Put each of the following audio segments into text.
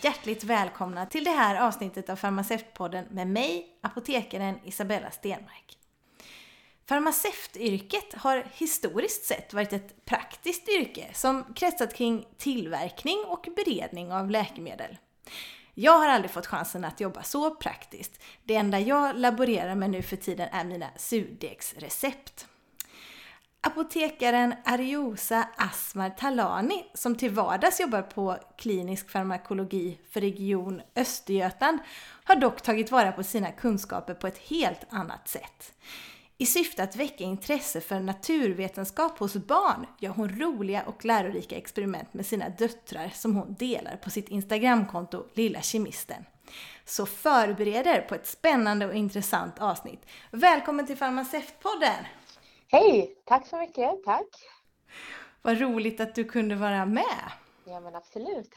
Hjärtligt välkomna till det här avsnittet av Farmaceutpodden med mig, apotekaren Isabella Stenmark. Farmaceutyrket har historiskt sett varit ett praktiskt yrke som kretsat kring tillverkning och beredning av läkemedel. Jag har aldrig fått chansen att jobba så praktiskt. Det enda jag laborerar med nu för tiden är mina surdegsrecept. Apotekaren Ariosa Asmar Talani, som till vardags jobbar på klinisk farmakologi för Region Östergötland, har dock tagit vara på sina kunskaper på ett helt annat sätt. I syfte att väcka intresse för naturvetenskap hos barn gör hon roliga och lärorika experiment med sina döttrar som hon delar på sitt Instagramkonto Lilla Kemisten. Så förbered er på ett spännande och intressant avsnitt. Välkommen till Farmaceutpodden! Hej! Tack så mycket, tack! Vad roligt att du kunde vara med! Ja men absolut!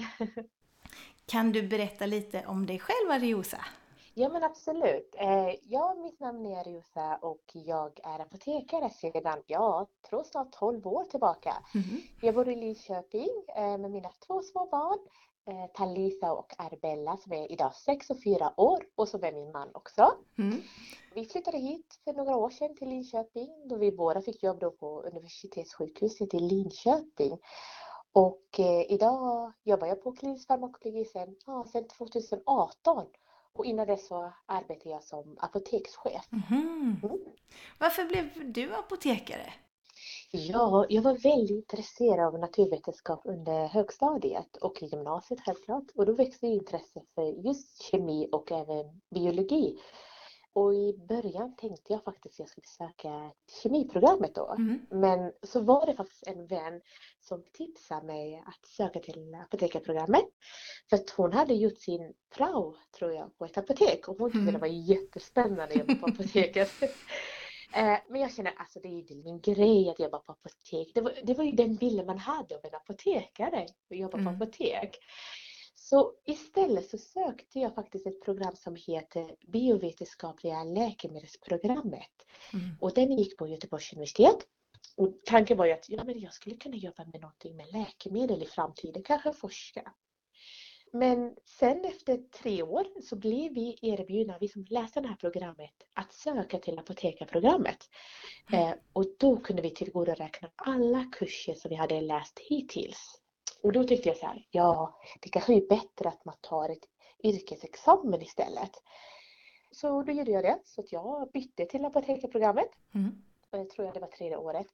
Kan du berätta lite om dig själv Ariosa? Ja men absolut. Eh, ja, mitt namn är Ariosa och jag är apotekare sedan, jag tror snart 12 år tillbaka. Mm. Jag bor i Linköping eh, med mina två små barn, eh, Talisa och Arbella som är idag 6 och 4 år och så är min man också. Mm. Vi flyttade hit för några år sedan till Linköping då vi båda fick jobb då på universitetssjukhuset i Linköping. Och eh, idag jobbar jag på klinisk farmakologi sedan, ja, sedan 2018 och innan dess så arbetade jag som apotekschef. Mm. Mm. Varför blev du apotekare? Ja, jag var väldigt intresserad av naturvetenskap under högstadiet och i gymnasiet självklart. Och då växte intresset för just kemi och även biologi. Och i början tänkte jag faktiskt att jag skulle söka kemiprogrammet då. Mm. Men så var det faktiskt en vän som tipsade mig att söka till apotekarprogrammet. För att hon hade gjort sin prao, tror jag, på ett apotek och hon tyckte mm. det var jättespännande att jobba på apoteket. Eh, men jag känner alltså det är ju min grej att jobba på apotek. Det var, det var ju den bilden man hade av en apotekare, att jobba mm. på apotek. Så istället så sökte jag faktiskt ett program som heter Biovetenskapliga läkemedelsprogrammet. Mm. Och den gick på Göteborgs universitet. Och tanken var ju att ja, men jag skulle kunna jobba med någonting med läkemedel i framtiden, kanske forska. Men sen efter tre år så blev vi erbjudna, vi som läste det här programmet, att söka till apotekarprogrammet. Mm. Eh, och då kunde vi tillgodoräkna alla kurser som vi hade läst hittills. Och då tyckte jag så här, ja, det kanske är bättre att man tar ett yrkesexamen istället. Så då gjorde jag det, så att jag bytte till apotekarprogrammet. Mm. Och jag tror jag det var tredje året.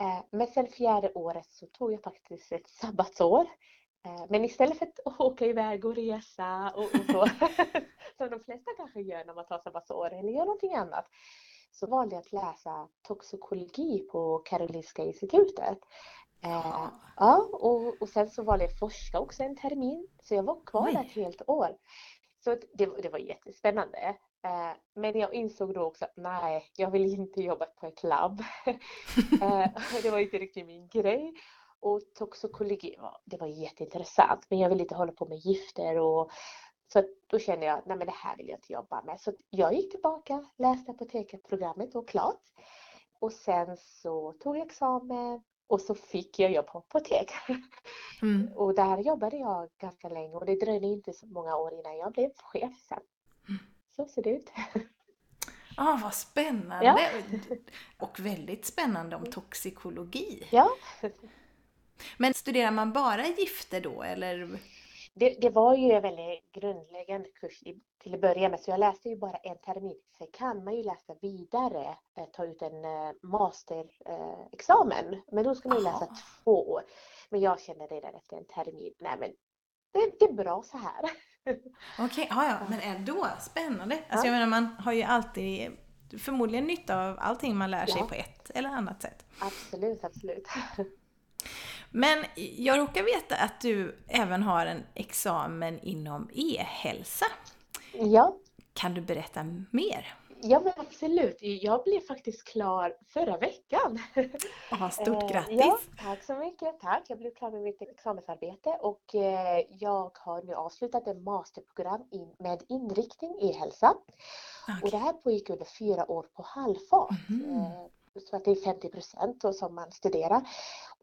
Eh, men sen fjärde året så tog jag faktiskt ett sabbatsår. Eh, men istället för att åka iväg och resa och, och så, som de flesta kanske gör när man tar sabbatsår eller gör någonting annat, så valde jag att läsa toxikologi på Karolinska institutet. Eh, ja, och, och sen så valde jag forska också en termin, så jag var kvar där ett helt år. Så det, det var jättespännande. Eh, men jag insåg då också att nej, jag vill inte jobba på ett labb. det var inte riktigt min grej. Och toxikologi, det var jätteintressant, men jag vill inte hålla på med gifter och så då kände jag, nej men det här vill jag inte jobba med. Så jag gick tillbaka, läste apotekarprogrammet och klart. Och sen så tog jag examen och så fick jag jobb på apotek. Mm. Och där jobbade jag ganska länge och det dröjde inte så många år innan jag blev chef sen. Mm. Så ser det ut. Ah, vad spännande! Ja. Och väldigt spännande om toxikologi. Ja. Men studerar man bara gifter då eller? Det, det, var ju en väldigt grundläggande kurs till att börja med, så jag läste ju bara en termin. Sen kan man ju läsa vidare, eh, ta ut en eh, masterexamen. men då ska man ju läsa två år. Men jag kände redan efter en termin, nej men det, det är bra så här. Okej, okay, ja, ja, men ändå spännande. Alltså ja. jag menar man har ju alltid förmodligen nytta av allting man lär sig ja. på ett eller annat sätt. Absolut, absolut. Men jag råkar veta att du även har en examen inom e-hälsa. Ja. Kan du berätta mer? Ja men absolut. Jag blev faktiskt klar förra veckan. Aha, stort eh, grattis! Ja, tack så mycket. Tack. Jag blev klar med mitt examensarbete och eh, jag har nu avslutat ett masterprogram med inriktning i hälsa. Okay. Och det här pågick under fyra år på halvfart. Mm. Så att det är 50 procent som man studerar.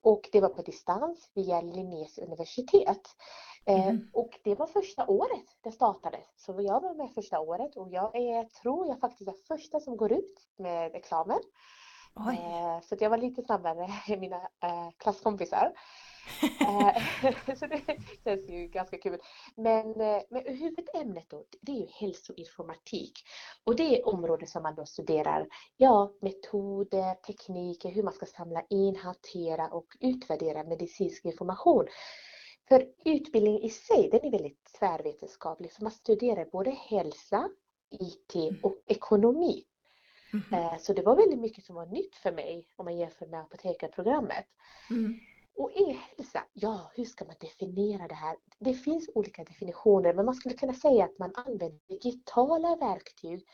Och det var på distans via Linnés universitet. Mm. Och det var första året det startades. Så jag var med första året och jag är, tror jag faktiskt är första som går ut med examen. Eh, så jag var lite snabbare än mina eh, klasskompisar. Eh, så det känns ju ganska kul. Men, men huvudämnet då, det är ju hälsoinformatik. Och det är områden som man då studerar, ja, metoder, tekniker, hur man ska samla in, hantera och utvärdera medicinsk information. För utbildning i sig, den är väldigt tvärvetenskaplig, för man studerar både hälsa, IT och ekonomi. Mm. Så det var väldigt mycket som var nytt för mig om man jämför med apotekarprogrammet. Mm. Och e-hälsa, ja hur ska man definiera det här? Det finns olika definitioner men man skulle kunna säga att man använder digitala verktyg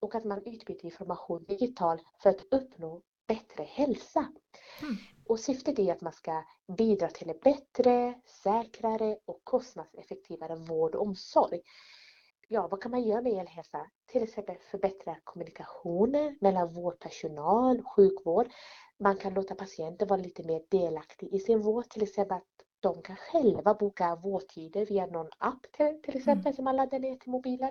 och att man utbyter information digitalt för att uppnå bättre hälsa. Mm. Och syftet är att man ska bidra till en bättre, säkrare och kostnadseffektivare vård och omsorg ja, vad kan man göra med elhälsa? Till exempel förbättra kommunikationer mellan vårdpersonal, sjukvård. Man kan låta patienter vara lite mer delaktiga i sin vård, till exempel att de kan själva boka vårdtider via någon app till, till exempel mm. som man laddar ner till mobilen.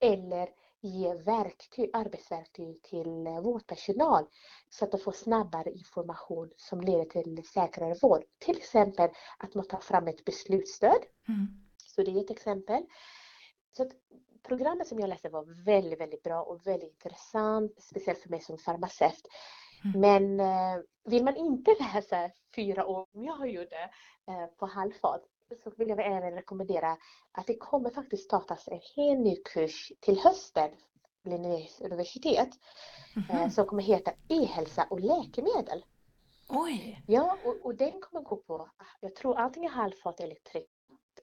Eller ge verktyg, arbetsverktyg till vårdpersonal så att de får snabbare information som leder till säkrare vård. Till exempel att man tar fram ett beslutsstöd. Mm. Så det är ett exempel. Så programmet som jag läste var väldigt, väldigt bra och väldigt intressant, speciellt för mig som farmaceut. Mm. Men eh, vill man inte läsa fyra år som jag gjorde eh, på halvfart så vill jag även rekommendera att det kommer faktiskt startas en helt ny kurs till hösten vid Linnéus universitet mm. eh, som kommer heta E-hälsa och läkemedel. Oj! Ja, och, och den kommer gå på, jag tror antingen halvfart eller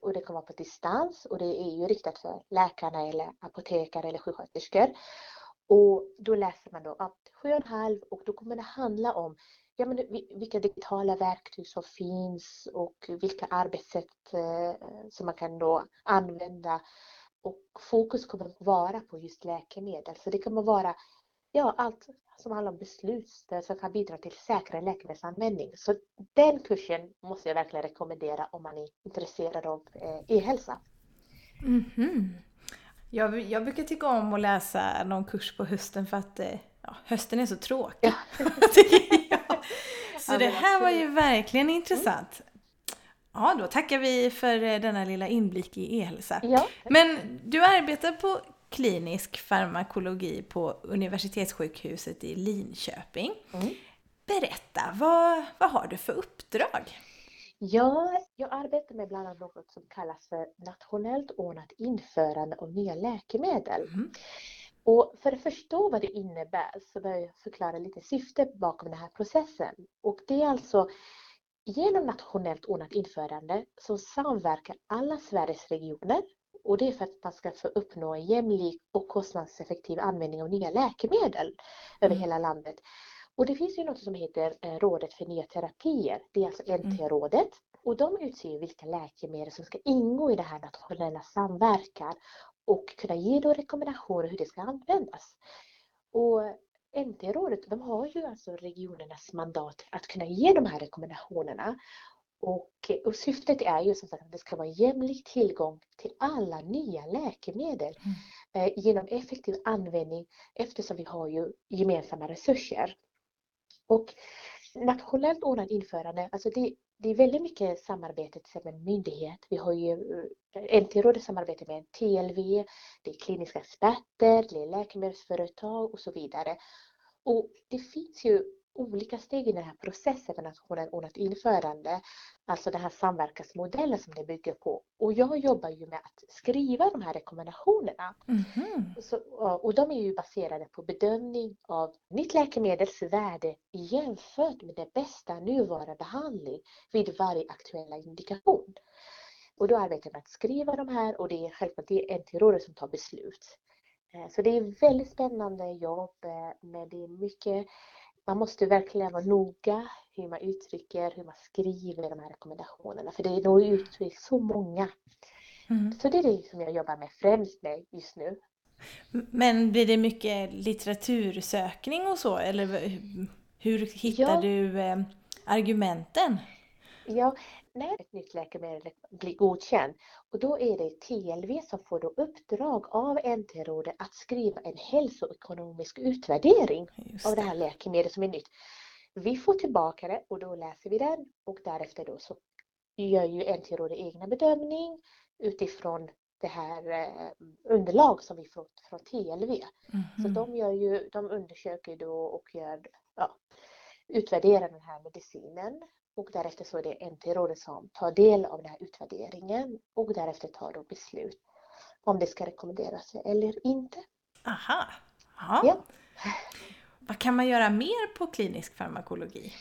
och det kan vara på distans och det är ju riktat för läkarna eller apotekare eller sjuksköterskor. Och då läser man då upp sju och en halv och då kommer det handla om ja, men vilka digitala verktyg som finns och vilka arbetssätt eh, som man kan då använda. Och fokus kommer att vara på just läkemedel. Så det kommer vara ja, allt som handlar om beslutsstöd som kan bidra till säkrare läkemedelsanvändning. Så den kursen måste jag verkligen rekommendera om man är intresserad av eh, e-hälsa. Mm -hmm. jag, jag brukar tycka om att läsa någon kurs på hösten för att eh, ja, hösten är så tråkig. Ja. så det här var ju verkligen intressant. Ja, då tackar vi för eh, denna lilla inblick i e-hälsa. Ja. Men du arbetar på klinisk farmakologi på Universitetssjukhuset i Linköping. Mm. Berätta, vad, vad har du för uppdrag? Ja, jag arbetar med bland annat något som kallas för nationellt ordnat införande av nya läkemedel. Mm. Och för att förstå vad det innebär så bör jag förklara lite syftet bakom den här processen. Och det är alltså genom nationellt ordnat införande så samverkar alla Sveriges regioner och det är för att man ska få uppnå en jämlik och kostnadseffektiv användning av nya läkemedel över mm. hela landet. Och det finns ju något som heter eh, Rådet för nya terapier. Det är alltså NT-rådet. Mm. Och de utser vilka läkemedel som ska ingå i det här nationella samverkan och kunna ge då rekommendationer hur det ska användas. Och NT-rådet de har ju alltså regionernas mandat att kunna ge de här rekommendationerna. Och, och, syftet är ju som sagt att det ska vara jämlik tillgång till alla nya läkemedel mm. eh, genom effektiv användning eftersom vi har ju gemensamma resurser. Och nationellt ordnat införande, alltså det, det är väldigt mycket samarbete med en myndighet. Vi har ju eh, NT-rådet samarbete med TLV, det är kliniska experter, det är läkemedelsföretag och så vidare. Och det finns ju olika steg i den här processen med nationellt ordnat införande. Alltså den här samverkansmodellen som det bygger på. Och jag jobbar ju med att skriva de här rekommendationerna. Mm -hmm. Så, och de är ju baserade på bedömning av nytt läkemedels värde jämfört med det bästa nuvarande behandling vid varje aktuella indikation. Och då arbetar jag med att skriva de här och det är självklart det är NT-rådet som tar beslut. Eh, så det är väldigt spännande jobb, eh, men det är mycket man måste verkligen vara noga hur man uttrycker, hur man skriver de här rekommendationerna. För det når ut till så många. Mm. Så det är det som jag jobbar med främst med just nu. Men blir det mycket litteratursökning och så? Eller hur hittar ja. du eh, argumenten? Ja, när ett nytt läkemedel blir godkänt och då är det TLV som får då uppdrag av NT-rådet att skriva en hälsoekonomisk utvärdering av det här läkemedlet som är nytt. Vi får tillbaka det och då läser vi den och därefter då så gör ju NT-rådet egna bedömning utifrån det här eh, underlag som vi fått från TLV. Mm -hmm. Så de, gör ju, de undersöker då och gör, ja, utvärderar den här medicinen och därefter så är det NT-rådet som tar del av den här utvärderingen och därefter tar då beslut om det ska rekommenderas eller inte. Aha! Aha. Ja. Vad kan man göra mer på klinisk farmakologi?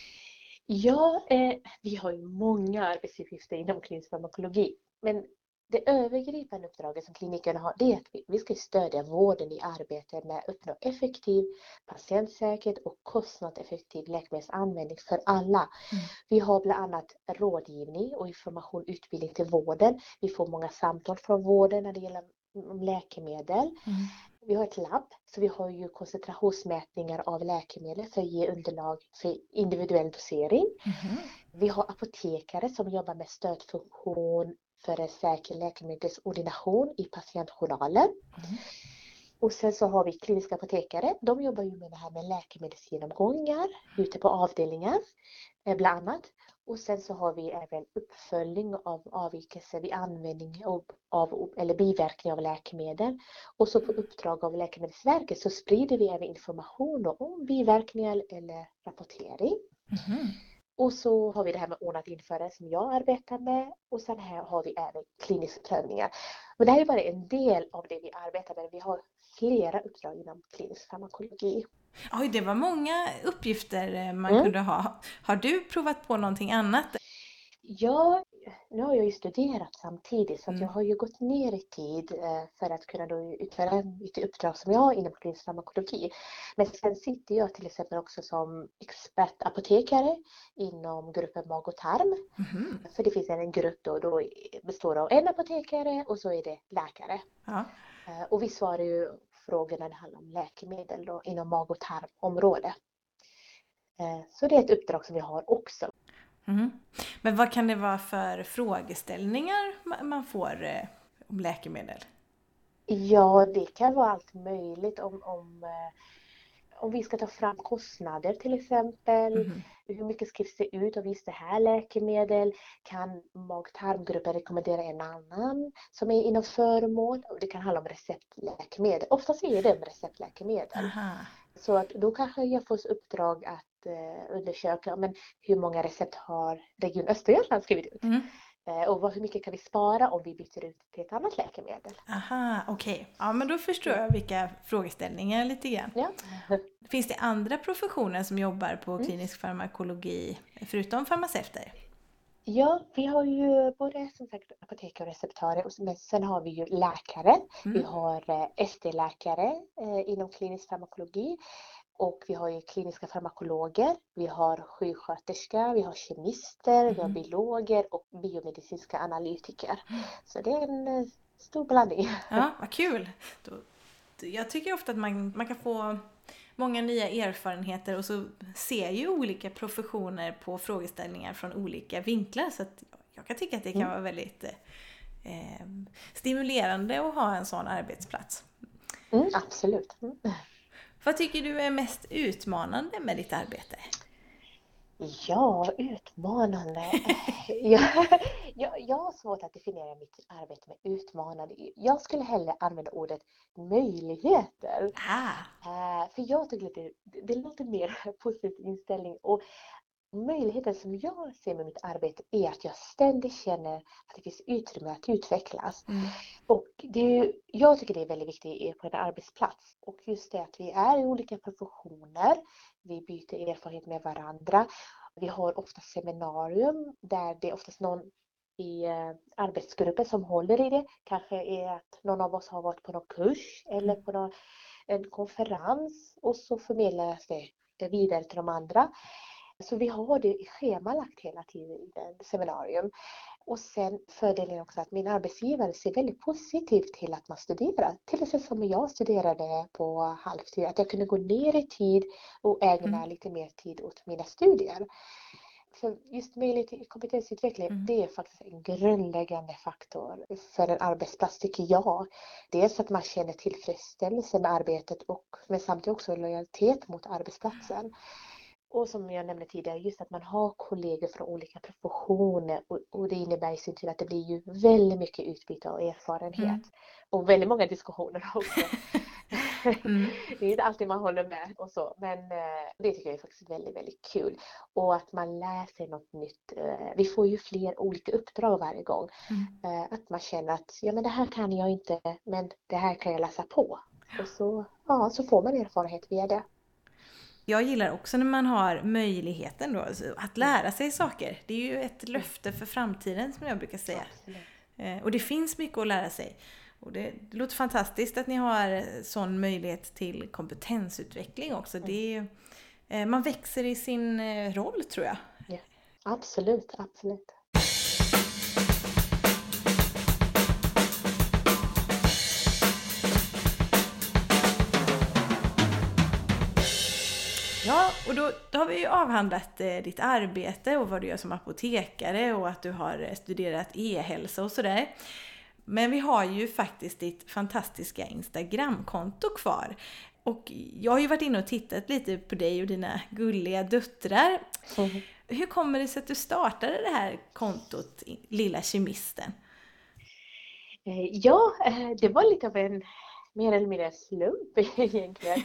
Ja, eh, vi har ju många arbetsuppgifter inom klinisk farmakologi. Men det övergripande uppdraget som klinikerna har det är att vi ska stödja vården i arbetet med att uppnå effektiv, patientsäker och kostnadseffektiv läkemedelsanvändning för alla. Mm. Vi har bland annat rådgivning och information utbildning till vården. Vi får många samtal från vården när det gäller läkemedel. Mm. Vi har ett labb, så vi har ju koncentrationsmätningar av läkemedel för att ge underlag för individuell dosering. Mm. Vi har apotekare som jobbar med stödfunktion för en säker läkemedelsordination i patientjournalen. Mm. Och sen så har vi kliniska apotekare. De jobbar ju med det här med läkemedelsgenomgångar ute på avdelningar eh, bland annat. Och sen så har vi även uppföljning av avvikelser vid användning av, av, eller biverkning av läkemedel. Och så på uppdrag av Läkemedelsverket så sprider vi även information om biverkningar eller rapportering. Mm. Och så har vi det här med ordnat införande som jag arbetar med och sen här har vi även kliniska prövningar. Men det här är bara en del av det vi arbetar med. Vi har flera uppdrag inom klinisk farmakologi. Oj, det var många uppgifter eh, man mm. kunde ha. Har du provat på någonting annat? Ja, nu har jag ju studerat samtidigt så mm. jag har ju gått ner i tid eh, för att kunna då utföra lite uppdrag som jag har inom klinisk farmakologi. Men sen sitter jag till exempel också som expertapotekare inom gruppen mag och tarm. Mm. För det finns en grupp då, då består av en apotekare och så är det läkare. Ja. Eh, och vi svarar ju frågor när det handlar om läkemedel då, inom mag och tarmområdet. Eh, så det är ett uppdrag som vi har också. Mm. Men vad kan det vara för frågeställningar man får eh, om läkemedel? Ja, det kan vara allt möjligt om, om, eh, om vi ska ta fram kostnader till exempel. Mm. Hur mycket skrivs det ut av just det här läkemedel? Kan mag-tarmgruppen rekommendera en annan som är inom föremål? Det kan handla om receptläkemedel. Oftast är det receptläkemedel. Aha. Så att då kanske jag får uppdrag att undersöka men hur många recept har Region Östergötland skrivit ut. Mm. Eh, och hur mycket kan vi spara om vi byter ut till ett annat läkemedel? Aha, okej. Okay. Ja, men då förstår jag vilka frågeställningar lite grann. Ja. Finns det andra professioner som jobbar på mm. klinisk farmakologi förutom farmaceuter? Ja, vi har ju både som sagt apotekare och receptarier och sen har vi ju läkare. Mm. Vi har eh, ST-läkare eh, inom klinisk farmakologi. Och vi har ju kliniska farmakologer, vi har sjuksköterska, vi har kemister, mm. vi har mm. biologer och biomedicinska analytiker. Så det är en eh, stor blandning. Ja, vad kul! Jag tycker ofta att man, man kan få många nya erfarenheter och så ser ju olika professioner på frågeställningar från olika vinklar. Så att jag kan tycka att det kan mm. vara väldigt eh, stimulerande att ha en sån arbetsplats. Mm, absolut. Mm. Vad tycker du är mest utmanande med ditt arbete? Ja, utmanande. jag, jag, jag har svårt att definiera mitt arbete med utmanande. Jag skulle hellre använda ordet möjligheter. Ah. Uh, för jag tycker det, det låter mer positiv inställning. Och möjligheten som jag ser med mitt arbete är att jag ständigt känner att det finns utrymme att utvecklas. Mm. Och det är, jag tycker det är väldigt viktigt på en arbetsplats. Och just det att vi är i olika professioner, vi byter erfarenhet med varandra. Vi har ofta seminarium där det är oftast någon i eh, arbetsgruppen som håller i det. Kanske är att någon av oss har varit på någon kurs eller på någon, en konferens och så förmedlas det vidare till de andra. Så vi har det schemalagt hela tiden, seminarium. Och sen fördelen också att min arbetsgivare ser väldigt positivt till att man studerar. Till exempel som jag studerade på halvtid, att jag kunde gå ner i tid och ägna mm. lite mer tid åt mina studier. För just möjlighet till kompetensutveckling, Mm. det är faktiskt en grundläggande faktor för en arbetsplats tycker jag. Dels att man känner tillfredsställelse med arbetet och men samtidigt också lojalitet mot arbetsplatsen. Och som jag nämnde tidigare, just att man har kollegor från olika professioner och, och det innebär i sin tur att det blir ju väldigt mycket utbyte och erfarenhet. Mm. Och väldigt många diskussioner också. Mm. Det är inte alltid man håller med och så, men eh, det tycker jag är faktiskt väldigt, väldigt kul. Och att man lär sig något nytt. Eh, Vi får ju fler olika uppdrag varje gång. Mm. Eh, Att man känner att ja, men det här kan jag inte, men det här kan jag läsa på. Och så, ja, så får man erfarenhet via det. Jag gillar också när man har möjligheten då, alltså att lära sig saker. Det är ju ett löfte för framtiden som jag brukar säga. Absolut. Eh, Och det finns mycket att lära sig. Och det, det låter fantastiskt att ni har sån möjlighet till kompetensutveckling också. Det är, eh, man växer i sin eh, roll tror jag. Absolut, absolut. Och då, då har vi ju avhandlat eh, ditt arbete och vad du gör som apotekare och att du har eh, studerat e-hälsa och sådär. Men vi har ju faktiskt ditt fantastiska Instagramkonto kvar. Och jag har ju varit inne och tittat lite på dig och dina gulliga döttrar. Mhm. Hur kommer det sig att du startade det här kontot, Lilla Kemisten? Eh, Ja, eh, det var lite av en mer eller mindre slump egentligen.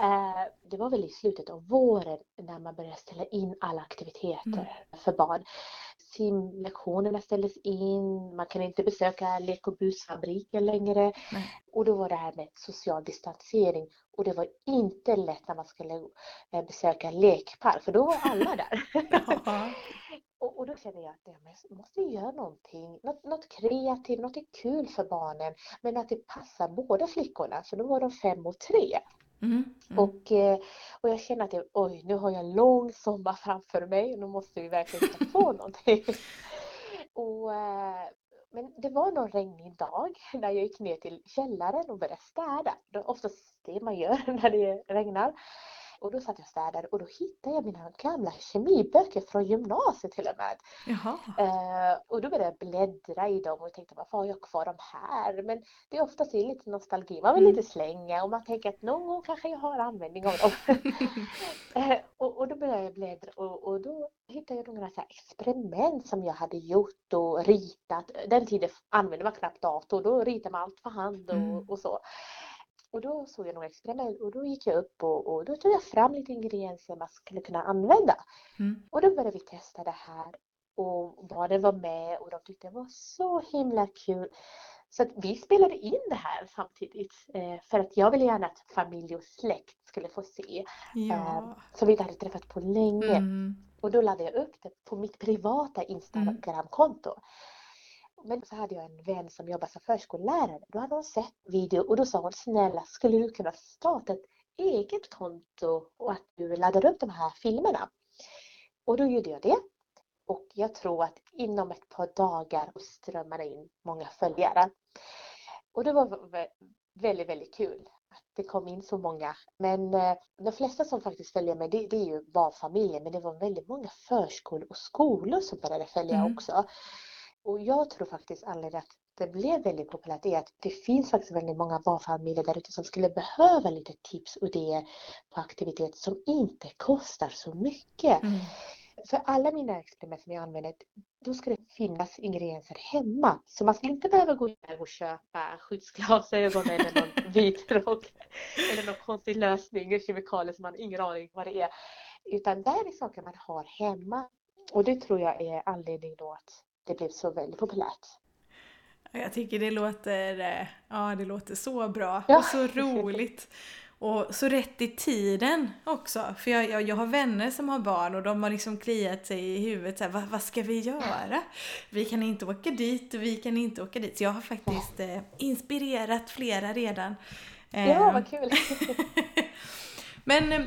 Eh, Det var väl i slutet av våren när man började ställa in alla aktiviteter för barn. Simlektionerna ställdes in, man kan inte besöka lek och busfabriken längre. Nej. Och då var det här med social distansering och det var inte lätt när man skulle eh, besöka lekpark för då var alla där. Och, då kände jag att jag måste göra någonting, något, något kreativt, något kul för barnen. Men att det passar båda flickorna, för då var de fem och tre. Mm. Mm. Och, eh, och jag kände att jag, oj, nu har jag en lång sommar framför mig och nu måste vi verkligen hitta på någonting. Och, eh, men det var någon regnig dag när jag gick ner till källaren och började städa. Det är oftast det man gör när det regnar. Och då satt jag och städade och då hittade jag mina gamla kemiböcker från gymnasiet till och med. Eh, och då började jag bläddra i dem och tänkte varför har jag kvar de här? Men det är oftast lite nostalgi, man vill Mm. lite slänga och man tänker att någon gång kanske jag har användning av dem. Eh, och, och då började jag bläddra och, och då hittade jag några så experiment som jag hade gjort och ritat. Den tiden använde man knappt dator, då ritade man allt för hand och, Mm. och så. Och då såg jag några experiment och då gick jag upp och, och då tog jag fram lite ingredienser man skulle kunna använda. Mm. Och då började vi testa det här och barnen var med och de tyckte det var så himla kul. Så vi spelade in det här samtidigt eh, för att jag ville gärna att familj och släkt skulle få se. Ja. Som vi inte hade träffat på länge. Mm. Och då laddade jag upp det på mitt privata Instagramkonto. Men så hade jag en vän som jobbar som förskollärare. Då hade hon sett video och då sa hon snälla skulle du kunna starta ett eget konto och att du laddar upp de här filmerna. Och då gjorde jag det. Och jag tror att inom ett par dagar strömmade in många följare. Och det var vä- väldigt, väldigt kul att det kom in så många. Men eh, de flesta som faktiskt följer mig, det, det är ju barnfamiljer, men det var väldigt många förskolor och skolor som började följa Mm. också. Och jag tror faktiskt anledningen att det blev väldigt populärt är att det finns faktiskt väldigt många barnfamiljer där ute som skulle behöva lite tips och idéer på aktiviteter som inte kostar så mycket. Mm. För alla mina experiment som jag använder, då ska det finnas ingredienser hemma. Så man ska inte behöva gå iväg och köpa skyddsglasögon eller någon vit rock eller någon konstig lösning, kemikalier som man har ingen aning vad det är. Utan det är saker man har hemma. Och det tror jag är anledningen då att det blev så väldigt populärt. Jag tycker det låter, eh, ja, det låter så bra Ja. och så roligt. Och så rätt i tiden också. För jag, jag, jag har vänner som har barn och de har liksom kliat sig i huvudet så här, vad, vad ska vi göra? Vi kan inte åka dit och vi kan inte åka dit. Så jag har faktiskt eh, inspirerat flera redan. Ja, vad kul! Men eh,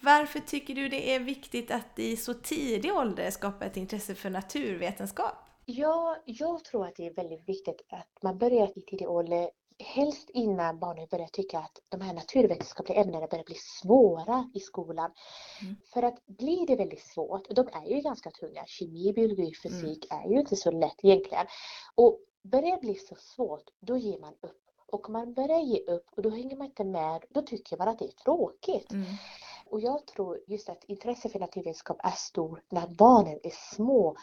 varför tycker du det är viktigt att i så tidig ålder skapa ett intresse för naturvetenskap? Ja, jag tror att det är väldigt viktigt att man börjar i tidig ålder helst innan barnen börjar tycka att de här naturvetenskapliga ämnena börjar bli svåra i skolan. Mm. För att blir det väldigt svårt, de är ju ganska tunga, kemi, biologi, fysik mm. är ju inte så lätt egentligen. Och börjar det bli så svårt, då ger man upp. Och man börjar ge upp och då hänger man inte med, då tycker man att det är tråkigt. Mm. Och jag tror just att intresset för naturvetenskap är stort när barnen är små.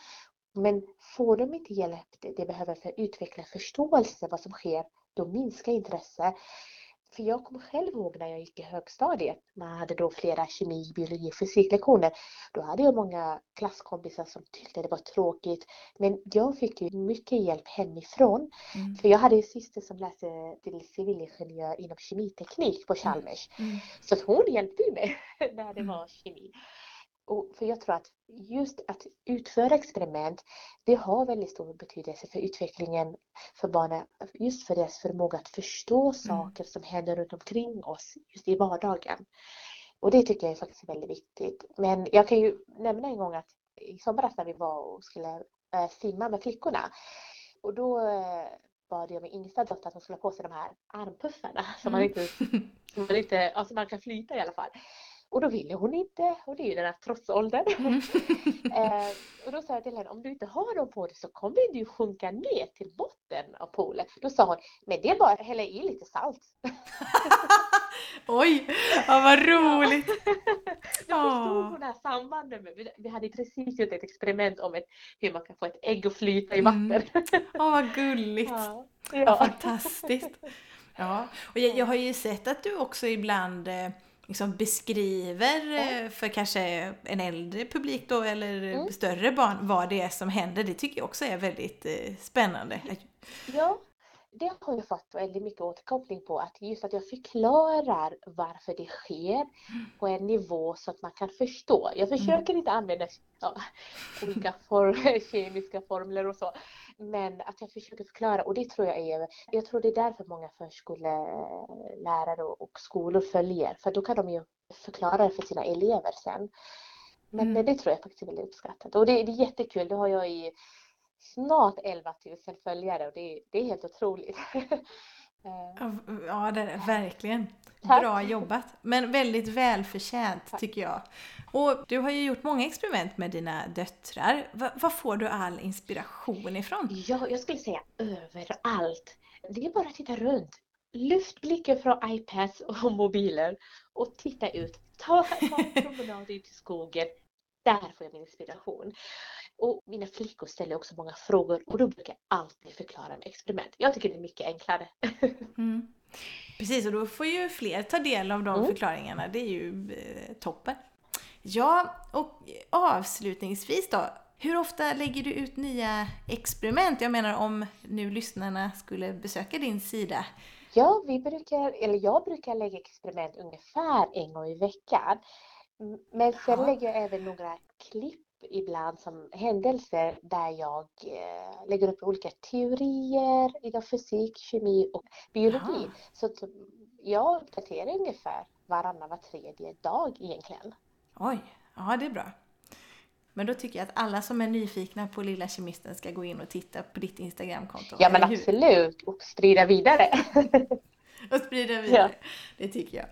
Men får de inte hjälp de behöver för att utveckla förståelse vad som sker, då minskar intresset. För jag kommer själv ihåg när jag gick i högstadiet, man hade då flera kemi, biologi och fysiklektioner. Då hade jag många klasskompisar som tyckte det var tråkigt. Men jag fick ju mycket hjälp hemifrån. Mm. För jag hade en syster som läste till civilingenjör inom kemiteknik på Chalmers. Mm. Mm. Så hon hjälpte mig när det mm. var kemi. Och för jag tror att just att utföra experiment, det har väldigt stor betydelse för utvecklingen för barnen. Just för deras förmåga att förstå mm. saker som händer runt omkring oss just i vardagen. Och det tycker jag är faktiskt väldigt viktigt. Men jag kan ju nämna en gång att i somras när vi var och skulle äh, simma med flickorna och då äh, bad jag min yngsta dotter att hon skulle ha på sig de här armpuffarna som man mm. inte, som man inte, alltså man kan flyta i alla fall. Och då ville hon inte och det är ju den här trotsåldern. Mm. eh, och då sa jag till henne, om du inte har dem på dig så kommer du sjunka ner till botten av poolen. Då sa hon, men det är bara att hälla i lite salt. Oj, ja, vad roligt! Då förstod hon det här sambandet. Med, vi hade precis gjort ett experiment om ett, hur man kan få ett ägg att flyta i mm. vatten. Mm. Oh, vad gulligt! Ja. Ja. Fantastiskt! Ja, och jag, jag, har ju sett att du också ibland eh, liksom beskriver ja. för kanske en äldre publik då eller mm. större barn vad det är som händer. Det tycker jag också är väldigt eh, spännande. Ja, det har jag fått väldigt mycket återkoppling på. Att just att jag förklarar varför det sker på en nivå så att man kan förstå. Jag mm. försöker inte använda ja, olika form, kemiska formler och så. Men att jag försöker förklara och det tror jag är, jag tror det är därför många förskollärare och skolor följer. För då kan de ju förklara det för sina elever sen. Men mm. det tror jag faktiskt är väldigt uppskattat. Och det, det är jättekul, det har jag i snart 11 000 följare och det, det är helt otroligt. Ja, det är verkligen. Tack. Bra jobbat. Men väldigt välförtjänt Tack. tycker jag. Och du har ju gjort många experiment med dina döttrar. Var får du all inspiration ifrån? Ja, jag skulle säga överallt. Det är bara att titta runt. Lyft blicken från iPads och mobiler och titta ut. Ta, ta en promenad ut i skogen. Där får jag min inspiration. Och mina flickor ställer också många frågor och då brukar jag alltid förklara med experiment. Jag tycker det är mycket enklare. Mm. Precis, och då får ju fler ta del av de mm. förklaringarna. Det är ju eh, toppen. Ja, och avslutningsvis då. Hur ofta lägger du ut nya experiment? Jag menar om nu lyssnarna skulle besöka din sida. Ja, vi brukar, eller jag brukar lägga experiment ungefär en gång i veckan. Men sen ja. lägger jag även några klipp ibland som händelser där jag eh, lägger upp olika teorier inom fysik, kemi och biologi. Ja. Så jag uppdaterar ungefär varannan, var tredje dag egentligen. Oj, ja det är bra. Men då tycker jag att alla som är nyfikna på Lilla Kemisten ska gå in och titta på ditt Instagramkonto. Ja men absolut, och sprida vidare. och sprida vidare, ja. det tycker jag.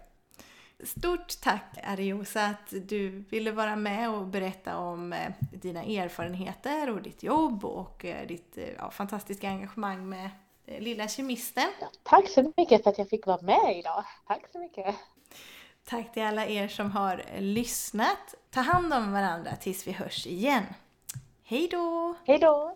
Stort tack Ariosa att du ville vara med och berätta om eh, dina erfarenheter och ditt jobb och eh, ditt eh, ja, fantastiska engagemang med Lilla Kemisten. Tack så mycket för att jag fick vara med idag. Tack så mycket. Tack till alla er som har lyssnat. Ta hand om varandra tills vi hörs igen. Hej då! Hej då!